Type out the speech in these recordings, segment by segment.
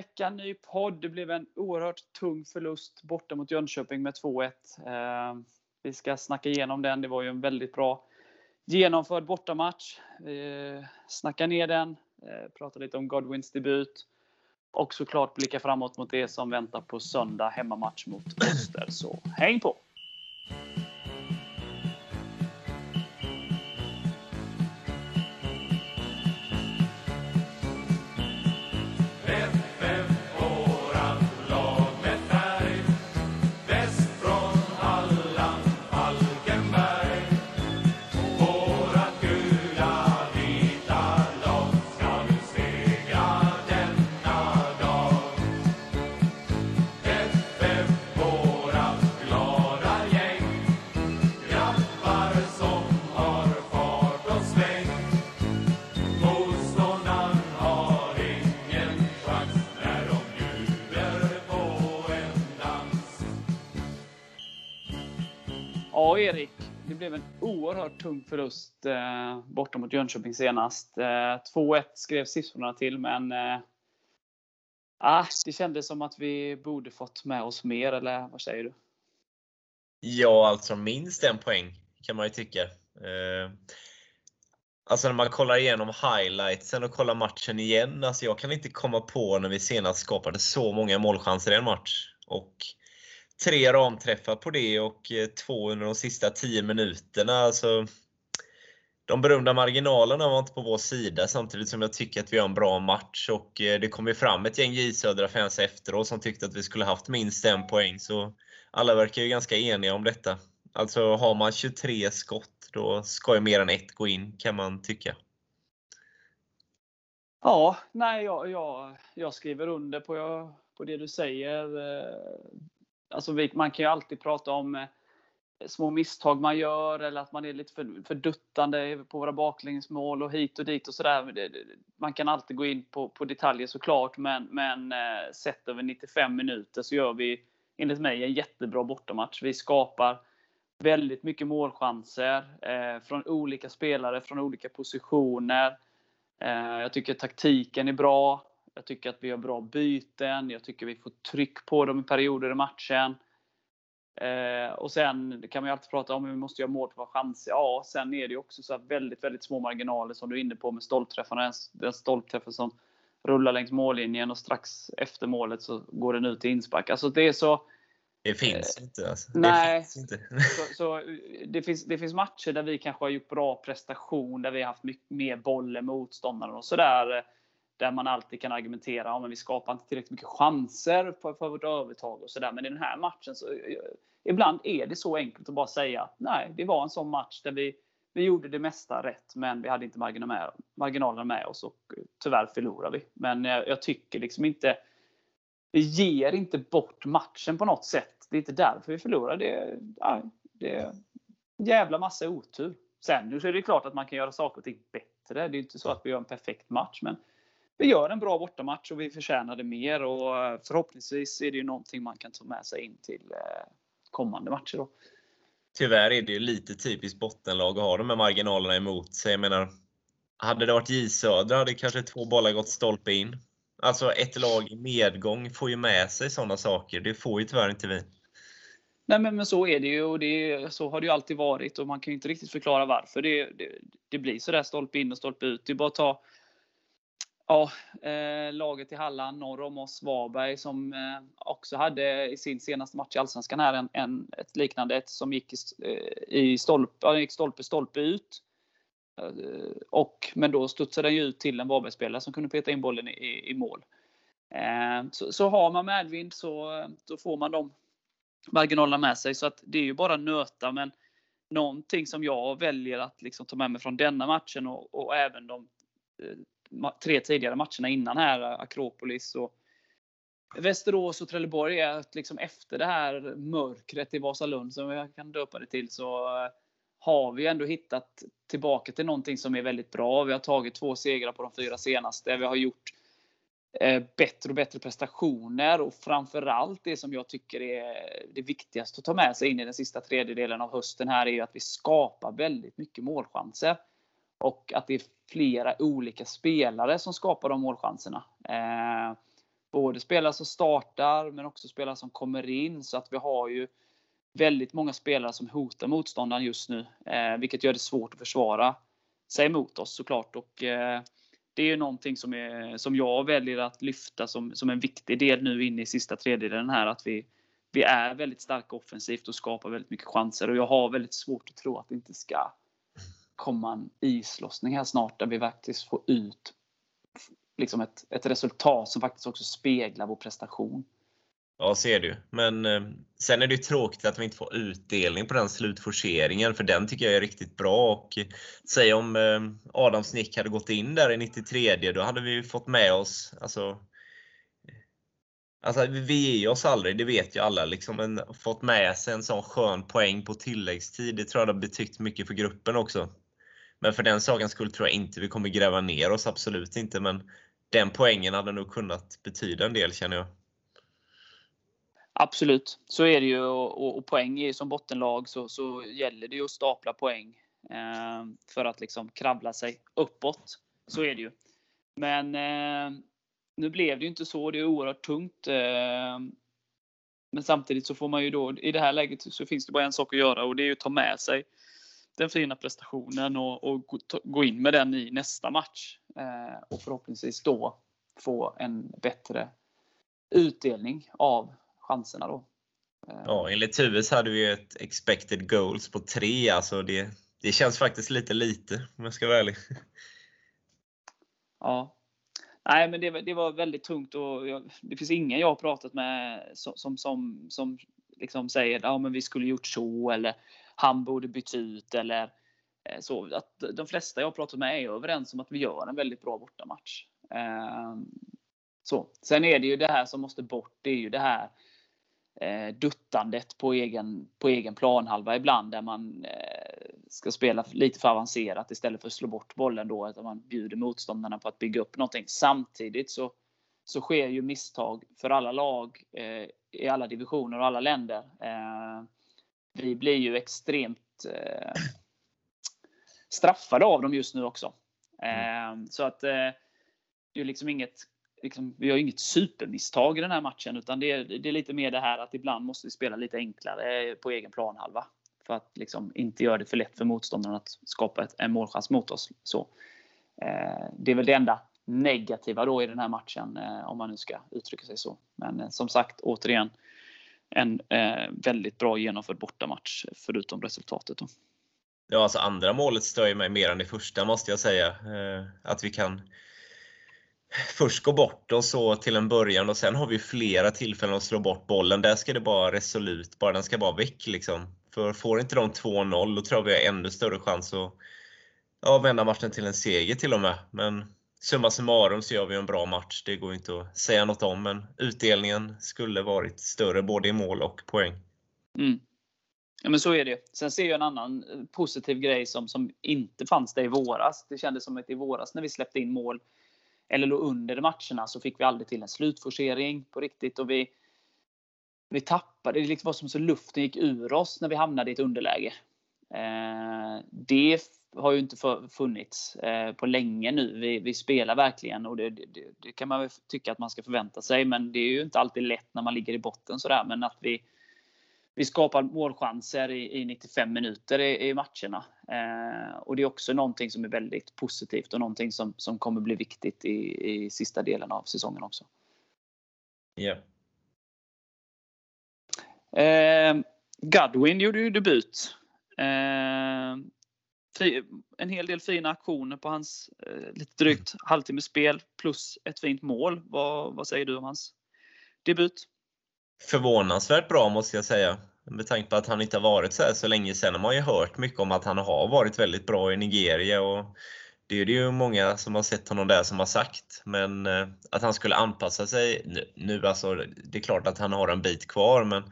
vecka, ny podd. Det blev en oerhört tung förlust borta mot Jönköping med 2-1. Eh, vi ska snacka igenom den. Det var ju en väldigt bra genomförd bortamatch. Vi eh, snackar ner den, eh, pratar lite om Godwins debut och såklart blicka framåt mot det som väntar på söndag hemmamatch mot Öster. Så häng på! Ja, Erik. Det blev en oerhört tung förlust eh, borta mot Jönköping senast. Eh, 2-1 skrev siffrorna till, men eh, ah, det kändes som att vi borde fått med oss mer, eller vad säger du? Ja, alltså minst en poäng kan man ju tycka. Eh, alltså när man kollar igenom highlightsen och kollar matchen igen. Alltså jag kan inte komma på när vi senast skapade så många målchanser i en match. Och tre ramträffar på det och eh, två under de sista 10 minuterna. Alltså, de berömda marginalerna var inte på vår sida samtidigt som jag tycker att vi har en bra match. Och eh, det kom ju fram ett gäng J Södra fans efteråt som tyckte att vi skulle haft minst en poäng. Så alla verkar ju ganska eniga om detta. Alltså har man 23 skott, då ska ju mer än ett gå in kan man tycka. Ja, nej, jag, jag, jag skriver under på, på det du säger. Eh, alltså vi, man kan ju alltid prata om eh, små misstag man gör eller att man är lite för, för duttande på våra baklängesmål och hit och dit och sådär. Man kan alltid gå in på, på detaljer såklart, men, men eh, sett över 95 minuter så gör vi enligt mig en jättebra bortamatch. Vi skapar väldigt mycket målchanser eh, från olika spelare, från olika positioner. Eh, jag tycker taktiken är bra. Jag tycker att vi har bra byten. Jag tycker vi får tryck på dem i perioder i matchen. Eh, och sen kan man ju alltid prata om att vi måste göra mål på våra chanser. Ja, sen är det ju också så väldigt, väldigt små marginaler som du är inne på med stolpträffarna. Den, den stolpträffen som rullar längs mållinjen och strax efter målet så går den ut i inspark. Alltså det är så... Det finns eh, inte. Alltså. Nej. Det finns, inte. så, så, det, finns, det finns matcher där vi kanske har gjort bra prestation, där vi har haft mycket mer boll än motståndaren och sådär där man alltid kan argumentera om att vi skapar inte tillräckligt mycket chanser för, för vårt övertag och sådär. Men i den här matchen så eh, ibland är det så enkelt att bara säga att nej, det var en sån match där vi, vi gjorde det mesta rätt, men vi hade inte marginalerna med, oss och eh, tyvärr förlorade vi. Men jag, jag tycker liksom inte vi ger inte bort matchen på något sätt. Det är inte därför vi förlorar. Det, nej, det är en jävla massa otur. Sen nu så är det klart att man kan göra saker och ting bättre. Det är inte så att vi gör en perfekt match, men vi gör en bra bortamatch och vi förtjänade mer och eh, förhoppningsvis är det ju någonting man kan ta med sig in till eh, kommande matcher. Då. Tyvärr är det ju lite typiskt bottenlag att ha de här marginalerna emot sig. Jag menar, hade det varit J Södra hade kanske två bollar gått stolpe in. Alltså ett lag i medgång får ju med sig sådana saker. Det får ju tyvärr inte vi. Nej men, men så är det ju och det, så har det ju alltid varit och man kan ju inte riktigt förklara varför det, det, det blir sådär stolpe in och stolpe ut. Det är bara att ta Ja, eh, laget i Halland norr om oss, Varberg, som eh, också hade i sin senaste match i Allsvenskan här en, en ett liknande, ett som gick eh, i stolpe, gick stolpe, stolpe ut. Eh, och, men då studsade den ju ut till en Varbergsspelare som kunde peta in bollen i, i mål. Eh, så, så, har man medvind så eh, då får man de marginalerna med sig. Så att det är ju bara nöta. Men någonting som jag väljer att liksom ta med mig från denna matchen och, och även de eh, tre tidigare matcherna innan här, Akropolis och Västerås och Trelleborg, är att liksom efter det här mörkret i Vasalund, som jag kan döpa det till, så eh, har vi ändå hittat tillbaka till någonting som är väldigt bra. Vi har tagit två segrar på de fyra senaste. Vi har gjort eh, bättre och bättre prestationer och framförallt det som jag tycker är det viktigaste att ta med sig in i den sista tredjedelen av hösten här är att vi skapar väldigt mycket målchanser. Och att det är flera olika spelare som skapar de målchanserna. Eh, både spelare som startar men också spelare som kommer in. Så att vi har ju väldigt många spelare som hotar motståndaren just nu. Eh, vilket gör det svårt att försvara sig mot oss såklart. Och, eh, det är ju någonting som, är, som jag väljer att lyfta som, som en viktig del nu in i sista tredjedelen här. Att vi, vi är väldigt starka offensivt och skapar väldigt mycket chanser. Och jag har väldigt svårt att tro att det inte ska komma en islossning här snart där vi faktiskt får ut liksom ett, ett resultat som faktiskt också speglar vår prestation. Ja, ser du. Men eh, sen är det ju tråkigt att vi inte får utdelning på den slutforceringen, för den tycker jag är riktigt bra. Och eh, säg om eh, Adams nick hade gått in där i 93, då hade vi fått med oss, alltså Alltså vi ger oss aldrig, det vet ju alla. Liksom, men fått med sig en sån skön poäng på tilläggstid, det tror jag har betytt mycket för gruppen också. Men för den sakens skull tror jag inte vi kommer gräva ner oss, absolut inte. Men den poängen hade nog kunnat betyda en del känner jag. Absolut, så är det ju. Och, och poäng är som bottenlag så, så gäller det ju att stapla poäng eh, för att liksom kravla sig uppåt. Så är det ju. Men eh, nu blev det ju inte så. Det är oerhört tungt. Eh, men samtidigt så får man ju då, i det här läget så finns det bara en sak att göra och det är ju att ta med sig den fina prestationen och, och gå in med den i nästa match. Eh, och förhoppningsvis då få en bättre utdelning av chanserna då. Eh. Ja, enligt Tuves hade vi ett expected goals på 3. Alltså det, det känns faktiskt lite lite om jag ska vara ärlig. Ja. Nej, men det, det var väldigt tungt och jag, det finns ingen jag har pratat med som, som, som, som liksom säger att ja, vi skulle gjort så eller han borde bytt ut eller eh, så. Att de flesta jag pratat med är överens om att vi gör en väldigt bra bortamatch. Ehm, så. Sen är det ju det här som måste bort. Det är ju det här eh, duttandet på egen, på egen planhalva ibland där man eh, ska spela lite för avancerat istället för att slå bort bollen då. Att man bjuder motståndarna på att bygga upp någonting. Samtidigt så, så sker ju misstag för alla lag eh, i alla divisioner och alla länder. Eh, vi blir ju extremt eh, straffade av dem just nu också. Mm. så att eh, det är liksom inget Liksom, vi har inget supermisstag i den här matchen utan det är, det är, lite mer det här att ibland måste vi spela lite enklare på egen planhalva. För att liksom inte göra det för lätt för motståndaren att skapa ett, en målchans mot oss. Så, eh, det är väl det enda negativa då i den här matchen eh, om man nu ska uttrycka sig så. Men eh, som sagt återigen en eh, väldigt bra genomförd bortamatch förutom resultatet. Då. Ja, alltså andra målet stör ju mig mer än det första måste jag säga. Eh, att vi kan först gå bort och så till en början och sen har vi flera tillfällen att slå bort bollen. Där ska det bara resolut, bara den ska bara väck liksom. För får inte de 2-0 då tror jag vi har ännu större chans att ja, vända matchen till en seger till och med. Men summa summarum så gör vi en bra match. Det går inte att säga något om, men utdelningen skulle varit större både i mål och poäng. Mm. Ja, men så är det. Sen ser jag en annan eh, positiv grej som, som inte fanns där i våras. Det kändes som att i våras när vi släppte in mål eller låg under matcherna så fick vi aldrig till en slutforcering på riktigt och vi, vi tappade. Det liksom var som så luften gick ur oss när vi hamnade i ett underläge. Eh, det har ju inte funnits eh, på länge nu. Vi, vi spelar verkligen och det, det, det, kan man väl tycka att man ska förvänta sig. Men det är ju inte alltid lätt när man ligger i botten sådär. Men att vi, vi skapar målchanser i, i 95 minuter i, i matcherna. Eh, och det är också någonting som är väldigt positivt och någonting som, som kommer bli viktigt i, i sista delen av säsongen också. Ja. Yeah. Eh, Godwin gjorde ju debut. Eh, en hel del fina aktioner på hans eh, lite drygt halvtimme spel plus ett fint mål. Vad, vad säger du om hans debut? Förvånansvärt bra måste jag säga. Med tanke på att han inte har varit så här så länge sedan har man ju hört mycket om att han har varit väldigt bra i Nigeria. Och det är det ju många som har sett honom där som har sagt. Men eh, att han skulle anpassa sig nu, nu alltså, det är klart att han har en bit kvar men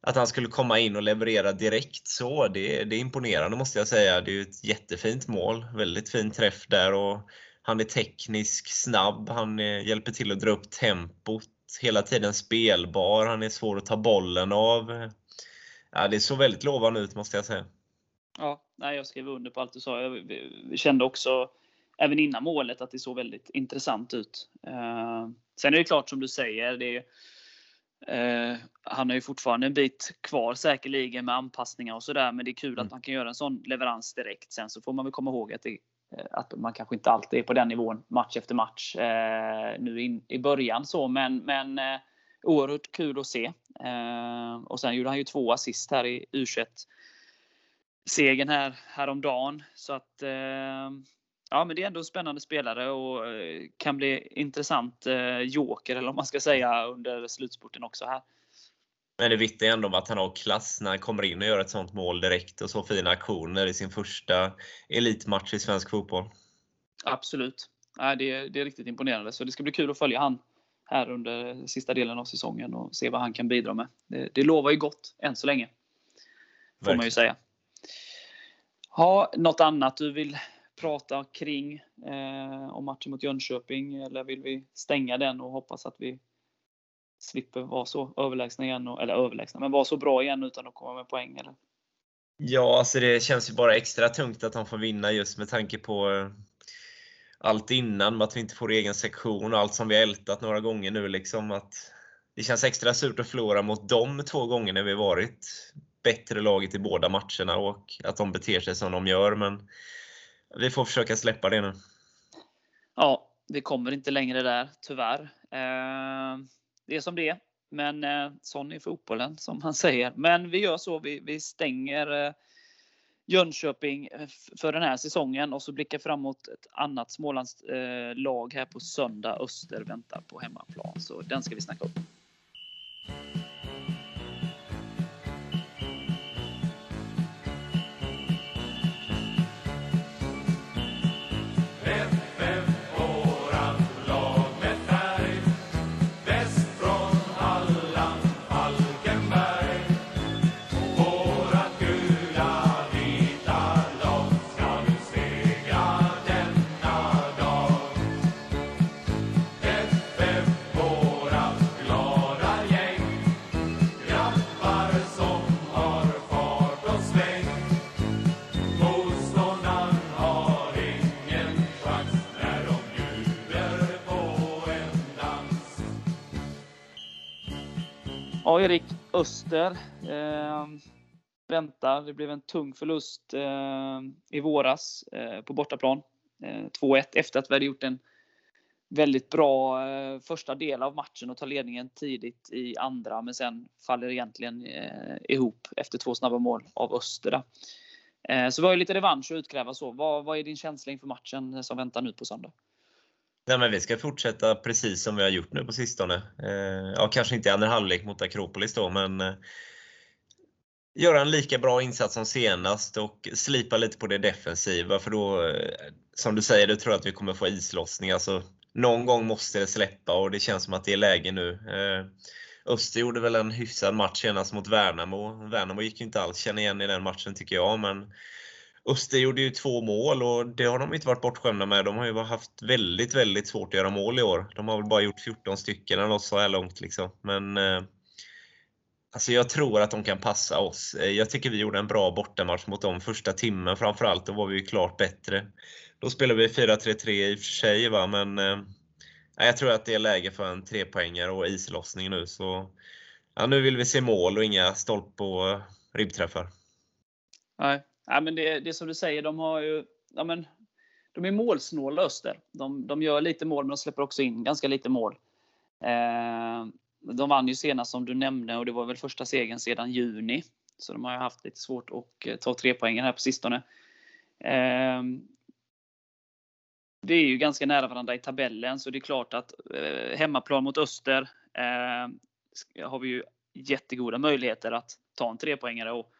att han skulle komma in och leverera direkt så, det, det är imponerande måste jag säga. Det är ju ett jättefint mål. Väldigt fin träff där och han är teknisk, snabb, han är, hjälper till att dra upp tempot. Hela tiden spelbar, han är svår att ta bollen av. Ja, det såg väldigt lovande ut måste jag säga. Ja, nej, jag skrev under på allt du sa. Jag kände också även innan målet att det såg väldigt intressant ut. Eh, sen är det klart som du säger, det är, han har ju fortfarande en bit kvar säkerligen med anpassningar och sådär, men det är kul mm. att man kan göra en sån leverans direkt. Sen så får man väl komma ihåg att, det, eh, att man kanske inte alltid är på den nivån match efter match eh, nu in, i början så, men, men eh, oerhört kul att se. Eh, och sen gjorde han ju två assist här i U21 segern här häromdagen. Så att ja, men det är ändå spännande spelare och eh, kan bli intressant eh, joker, eller om man ska säga, under slutspurten också här. Men det vittnar ändå om att han har klass när han kommer in och gör ett sånt mål direkt och så fina aktioner i sin första elitmatch i svensk fotboll. Absolut. Ja, det, är, det är riktigt imponerande. Så det ska bli kul att följa han här under sista delen av säsongen och se vad han kan bidra med. Det, det lovar ju gott än så länge. Får Verkligen. man ju säga. Ha, något annat du vill prata kring eh, om matchen mot Jönköping? Eller vill vi stänga den och hoppas att vi slipper vara så överlägsna igen, och, eller överlägsna, men vara så bra igen utan att komma med poäng? Eller? Ja, alltså det känns ju bara extra tungt att de får vinna just med tanke på eh, allt innan, med att vi inte får egen sektion och allt som vi har ältat några gånger nu. Liksom, att det känns extra surt att förlora mot dem två gånger när vi varit bättre laget i båda matcherna och att de beter sig som de gör. Men vi får försöka släppa det nu. Ja, vi kommer inte längre där, tyvärr. Eh, det är som det är. Men eh, sån är fotbollen, som man säger. Men vi gör så, vi, vi stänger eh, Jönköping eh, för den här säsongen och så blickar framåt ett annat Smålandslag eh, här på söndag. Öster väntar på hemmaplan, så den ska vi snacka Erik Öster eh, väntar. Det blev en tung förlust eh, i våras eh, på bortaplan. Eh, 2-1 efter att vi hade gjort en väldigt bra eh, första del av matchen och tar ledningen tidigt i andra, men sen faller egentligen eh, ihop efter två snabba mål av Öster. Eh, så vi har ju lite revansch att utkräva. Så. Vad, vad är din känsla inför matchen som väntar nu på söndag? Nej, men vi ska fortsätta precis som vi har gjort nu på sistone. Eh, ja, kanske inte i andra halvlek mot Akropolis då, men eh, göra en lika bra insats som senast och slipa lite på det defensiva. För då, eh, som du säger, du tror att vi kommer få islossning. Alltså, någon gång måste det släppa och det känns som att det är läge nu. Eh, Öster gjorde väl en hyfsad match senast mot Värnamo. Värnamo gick ju inte alls känna igen i den matchen tycker jag, men Öster gjorde ju två mål och det har de inte varit bortskämda med. De har ju haft väldigt, väldigt svårt att göra mål i år. De har väl bara gjort 14 stycken eller något så här långt. Liksom. Men eh, alltså jag tror att de kan passa oss. Eh, jag tycker vi gjorde en bra bortamatch mot dem första timmen framförallt. Då var vi ju klart bättre. Då spelade vi 4-3-3 i och för sig, va? men eh, jag tror att det är läge för en trepoängare och islossning nu. Så, ja, nu vill vi se mål och inga stolp och eh, ribbträffar. Nej, Ja, men det, det är som du säger, de har ju, ja, men, de är målsnåla Öster. De, de gör lite mål, men de släpper också in ganska lite mål. Eh, de vann ju senast som du nämnde och det var väl första segern sedan juni. Så de har ju haft lite svårt att eh, ta tre poängen här på sistone. Eh, det är ju ganska nära varandra i tabellen, så det är klart att eh, hemmaplan mot Öster eh, har vi ju jättegoda möjligheter att ta en trepoängare. Och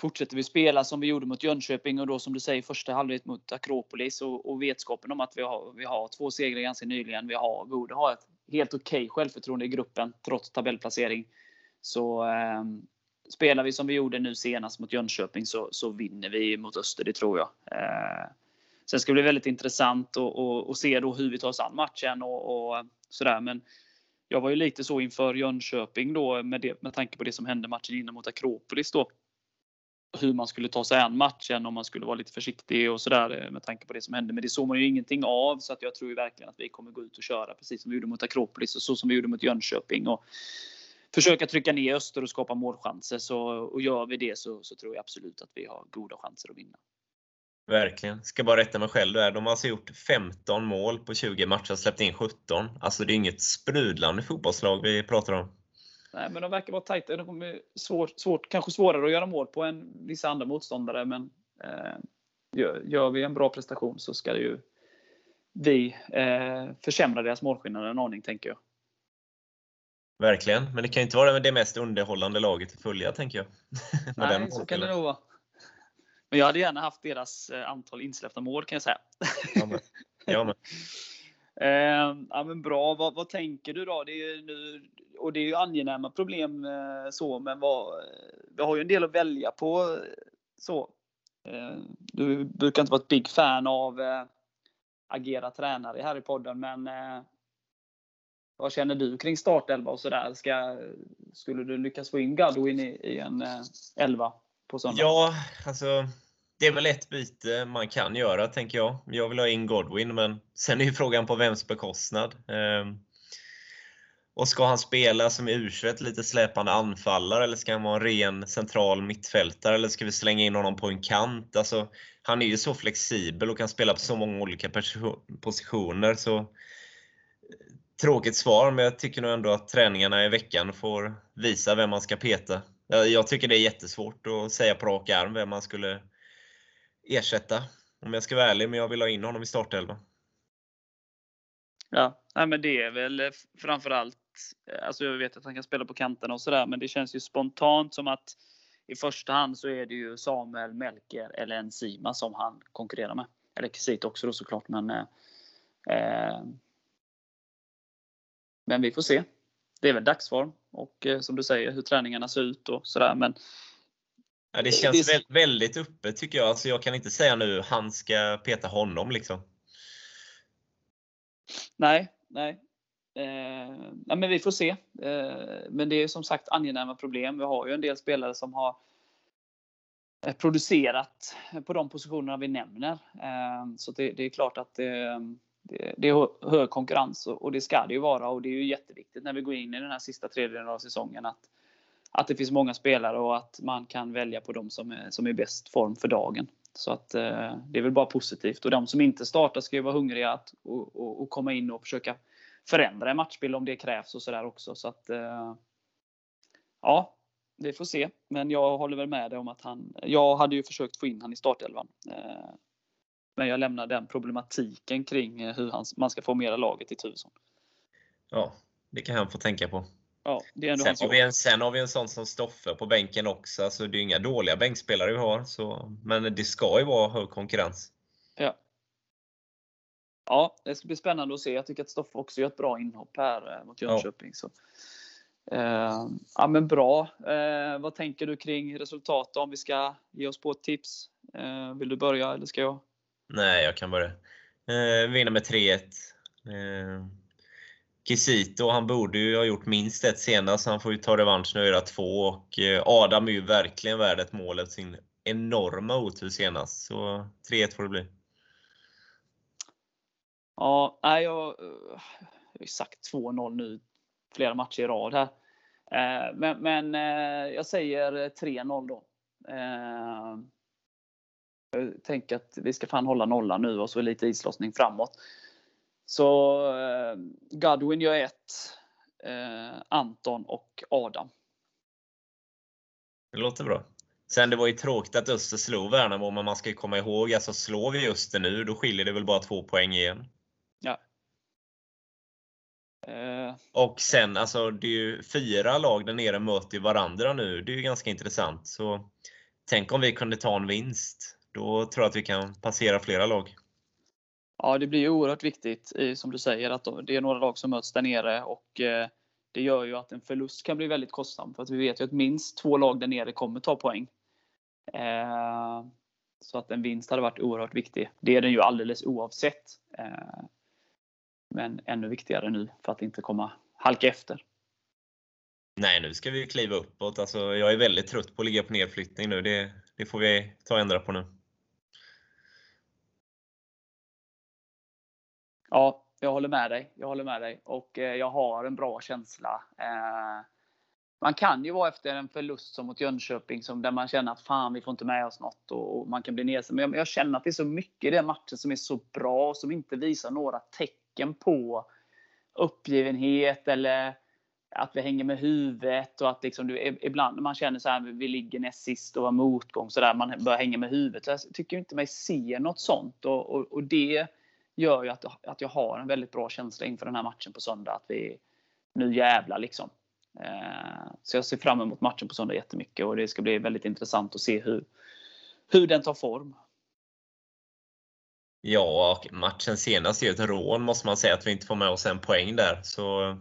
fortsätter vi spela som vi gjorde mot Jönköping och då som du säger första halvlek mot Akropolis och, och vetskapen om att vi har, vi har två segrar ganska nyligen. Vi har, borde ha ett helt okej okay självförtroende i gruppen trots tabellplacering. Så eh, spelar vi som vi gjorde nu senast mot Jönköping så, så vinner vi mot Öster, det tror jag. Eh, sen ska det bli väldigt intressant att se då hur vi tar oss an matchen och, och sådär. Men jag var ju lite så inför Jönköping då med, det, med tanke på det som hände matchen innan mot Akropolis då hur man skulle ta sig an matchen om man skulle vara lite försiktig och sådär eh, med tanke på det som hände. Men det såg man ju ingenting av så att jag tror ju verkligen att vi kommer gå ut och köra precis som vi gjorde mot Akropolis och så som vi gjorde mot Jönköping. Och försöka trycka ner Öster och skapa målchanser. Så, och gör vi det så, så tror jag absolut att vi har goda chanser att vinna. Verkligen. Ska bara rätta mig själv där. De har alltså gjort 15 mål på 20 matcher och släppt in 17. Alltså det är inget sprudlande fotbollslag vi pratar om. Nej, men de verkar vara tajta. De kommer svårt, svårt, kanske svårare att göra mål på än vissa andra motståndare. Men eh, gör, gör, vi en bra prestation så ska det ju vi eh, försämra deras målskillnad en aning, tänker jag. Verkligen, men det kan ju inte vara det mest underhållande laget att följa, tänker jag. Nej, så kan det nog vara. Men jag hade gärna haft deras eh, antal insläppta mål kan jag säga. Ja, men. Ja, men eh, ja, men bra. Vad, vad, tänker du då? Det är nu, och det är ju angenäma problem eh, så, men vad, vi har ju en del att välja på. så. Eh, du brukar inte vara ett big fan av eh, agera tränare här i podden, men eh, vad känner du kring startelva och sådär? Skulle du lyckas få in Godwin i, i en eh, elva på söndag? Ja, alltså det är väl ett byte man kan göra, tänker jag. Jag vill ha in Godwin, men sen är ju frågan på vems bekostnad. Ehm, och ska han spela som i u lite släpande anfallare, eller ska han vara en ren central mittfältare, eller ska vi slänga in honom på en kant? Alltså, han är ju så flexibel och kan spela på så många olika positioner. Så eh, Tråkigt svar, men jag tycker nog ändå att träningarna i veckan får visa vem man ska peta. Eh, jag tycker det är jättesvårt att säga på rak arm vem man skulle ersätta. Om jag ska vara ärlig, men jag vill ha in honom i startelvan. Ja, men det är väl eh, framförallt, eh, alltså jag vet att han kan spela på kanterna och sådär, men det känns ju spontant som att i första hand så är det ju Samuel Melker eller Enzima som han konkurrerar med. Eller Kisit också då såklart, men eh, eh, men vi får se. Det är väl dagsform och eh, som du säger hur träningarna ser ut och sådär. Men ja, det känns det... väldigt öppet tycker jag. Alltså jag kan inte säga nu han ska peta honom liksom. Nej, nej. Eh, nej men vi får se. Eh, men det är som sagt angenäma problem. Vi har ju en del spelare som har eh, producerat på de positionerna vi nämner. Eh, så det, det, är klart att det, det, är hög konkurrens och det ska det ju vara och det är ju jätteviktigt när vi går in i den här sista tredjedelen av säsongen att, att det finns många spelare och att man kan välja på de som är, som är bäst form för dagen. Så att eh, det är väl bara positivt. Och de som inte startar ska ju vara hungriga att och, och, och komma in och försöka förändra en matchbild om det krävs och sådär också. Så att eh, ja, vi får se. Men jag håller väl med dig om att han, jag hade ju försökt få in han i startelvan. Eh, men jag lämnar den problematiken kring eh, hur hur man ska formera laget i Tuvesson. Ja, det kan han få tänka på. Ja, sen, har vi en, sen har vi en sån som Stoffe på bänken också. Alltså, det är inga dåliga bänkspelare vi har. Så, men det ska ju vara hög konkurrens. Ja. Ja, det ska bli spännande att se. Jag tycker att Stoffe också gör ett bra inhopp här eh, mot Jönköping. Ja. Så. Eh, ja men bra. Eh, vad tänker du kring resultatet om vi ska ge oss på ett tips? Eh, vill du börja eller ska jag? Nej, jag kan börja. Eh, vinna med 3-1. Kisito, han borde ju ha gjort minst ett senast, han får ju ta revansch nu och göra två. Och eh, Adam är ju verkligen värd ett mål efter sin enorma otur senast. Så 3-1 får det bli. Ja, nej, jag, eh, jag har ju sagt 2-0 nu flera matcher i rad här. Eh, men, men jag säger 3-0 då. Jag tänker att vi ska fan hålla nollan nu och så lite islossning framåt. Så eh, Godwin gör ett. Eh, Anton och Adam. Det låter bra. Sen det var ju tråkigt att Öster slog Värnamo, men man ska ju komma ihåg, alltså slår vi Öster nu, då skiljer det väl bara två poäng igen. Ja. Eh. Och sen, alltså det är ju fyra lag där nere möter varandra nu. Det är ju ganska intressant. Så tänk om vi kunde ta en vinst. Då tror jag att vi kan passera flera lag. Ja, det blir ju oerhört viktigt, som du säger, att det är några lag som möts där nere och eh, det gör ju att en förlust kan bli väldigt kostsam. För att vi vet ju att minst två lag där nere kommer ta poäng. Eh, så att en vinst hade varit oerhört viktig. Det är den ju alldeles oavsett. Eh, men ännu viktigare nu för att inte komma halka efter. Nej, nu ska vi kliva uppåt. Alltså, jag är väldigt trött på att ligga på nedflyttning nu. Det, Det får vi ta och ändra på nu. Ja, jag håller med dig. Jag håller med dig och eh, jag har en bra känsla. Eh, man kan ju vara efter en förlust som mot Jönköping som där man känner att fan vi får inte med oss något och man kan bli nedstämd. Men jag, känner att det är så mycket i den matchen som är så bra och som inte visar några tecken på uppgivenhet eller att vi hänger med huvudet och att liksom du, ibland man känner så här vi ligger näst sist och har motgång så där man börjar hänga med huvudet. Så jag tycker inte mig se något sånt och, och, och det gör ju att, att jag har en väldigt bra känsla inför den här matchen på söndag. Att vi, nu jävlar liksom. Eh, så jag ser fram emot matchen på söndag jättemycket och det ska bli väldigt intressant att se hur, hur den tar form. Ja, och matchen senast är ju ett rån måste man säga att vi inte får med oss en poäng där. Så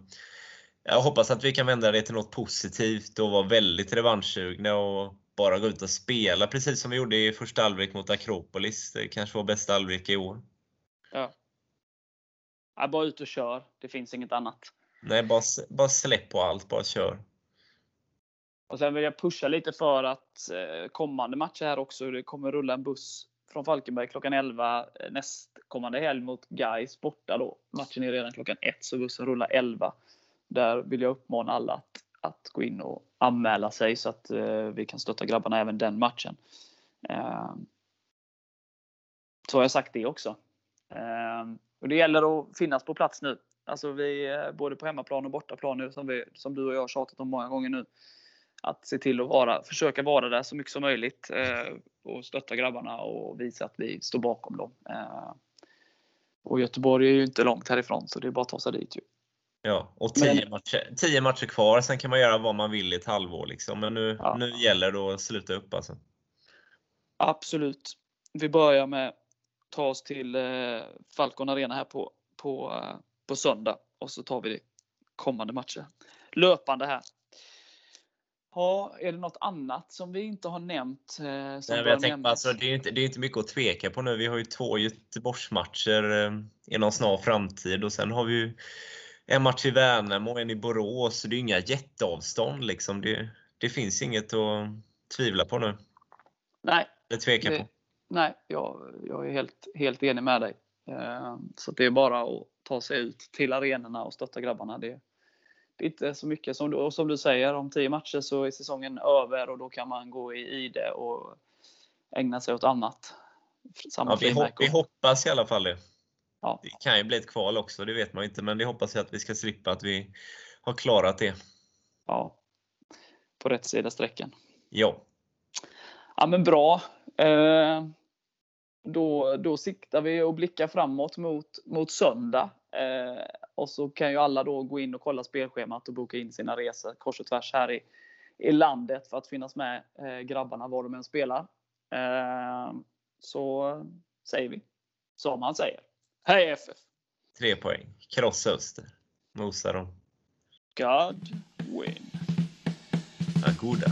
jag hoppas att vi kan vända det till något positivt och vara väldigt revanschsugna och bara gå ut och spela precis som vi gjorde i första halvlek mot Akropolis. Det kanske var bästa halvlek i år. Ja. ja. Bara ut och kör. Det finns inget annat. Nej, bara, bara släpp på allt. Bara kör. Och Sen vill jag pusha lite för att eh, kommande matcher här också. Det kommer rulla en buss från Falkenberg klockan 11 eh, nästkommande helg mot Gais borta då. Matchen är redan klockan 1 så bussen rullar 11. Där vill jag uppmana alla att, att gå in och anmäla sig så att eh, vi kan stötta grabbarna även den matchen. Eh, så har jag sagt det också. Ehm, och det gäller att finnas på plats nu. Alltså vi, både på hemmaplan och bortaplan nu, som, vi, som du och jag har tjatat om många gånger nu. Att se till att vara, försöka vara där så mycket som möjligt eh, och stötta grabbarna och visa att vi står bakom dem. Eh, och Göteborg är ju inte långt härifrån så det är bara att ta sig dit. Ju. Ja, och tio, Men, matcher, tio matcher kvar. Sen kan man göra vad man vill i ett halvår. Liksom. Men nu, ja. nu gäller det att sluta upp alltså. Absolut. Vi börjar med ta oss till eh, Falcon Arena här på, på, eh, på söndag och så tar vi det kommande matcher löpande här. Ja, är det något annat som vi inte har nämnt? Eh, Nej, jag tänkte, alltså, det, är inte, det är inte mycket att tveka på nu. Vi har ju två Göteborgsmatcher eh, inom snar framtid och sen har vi ju en match i Värnamo och en i Borås. Så det är inga jätteavstånd. Liksom. Det, det finns inget att tvivla på nu. Nej. Eller tveka det, på. Nej, jag, jag är helt, helt enig med dig. Eh, så det är bara att ta sig ut till arenorna och stötta grabbarna. Det, det är inte så mycket. Som du, och som du säger, om tio matcher så är säsongen över och då kan man gå i, i det och ägna sig åt annat. Ja, vi, hopp, vi hoppas i alla fall det. Ja. Det kan ju bli ett kval också, det vet man inte. Men det hoppas att vi ska slippa, att vi har klarat det. Ja, på rätt sida strecken. Ja. Ja men bra. Eh, då, då siktar vi och blickar framåt mot, mot söndag. Eh, och så kan ju alla då gå in och kolla spelschemat och boka in sina resor kors och tvärs här i, i landet för att finnas med eh, grabbarna var de än spelar. Eh, så säger vi som han säger. Hej FF! Tre poäng. Krossa Öster. Mosa dem. God win. Ja, goda.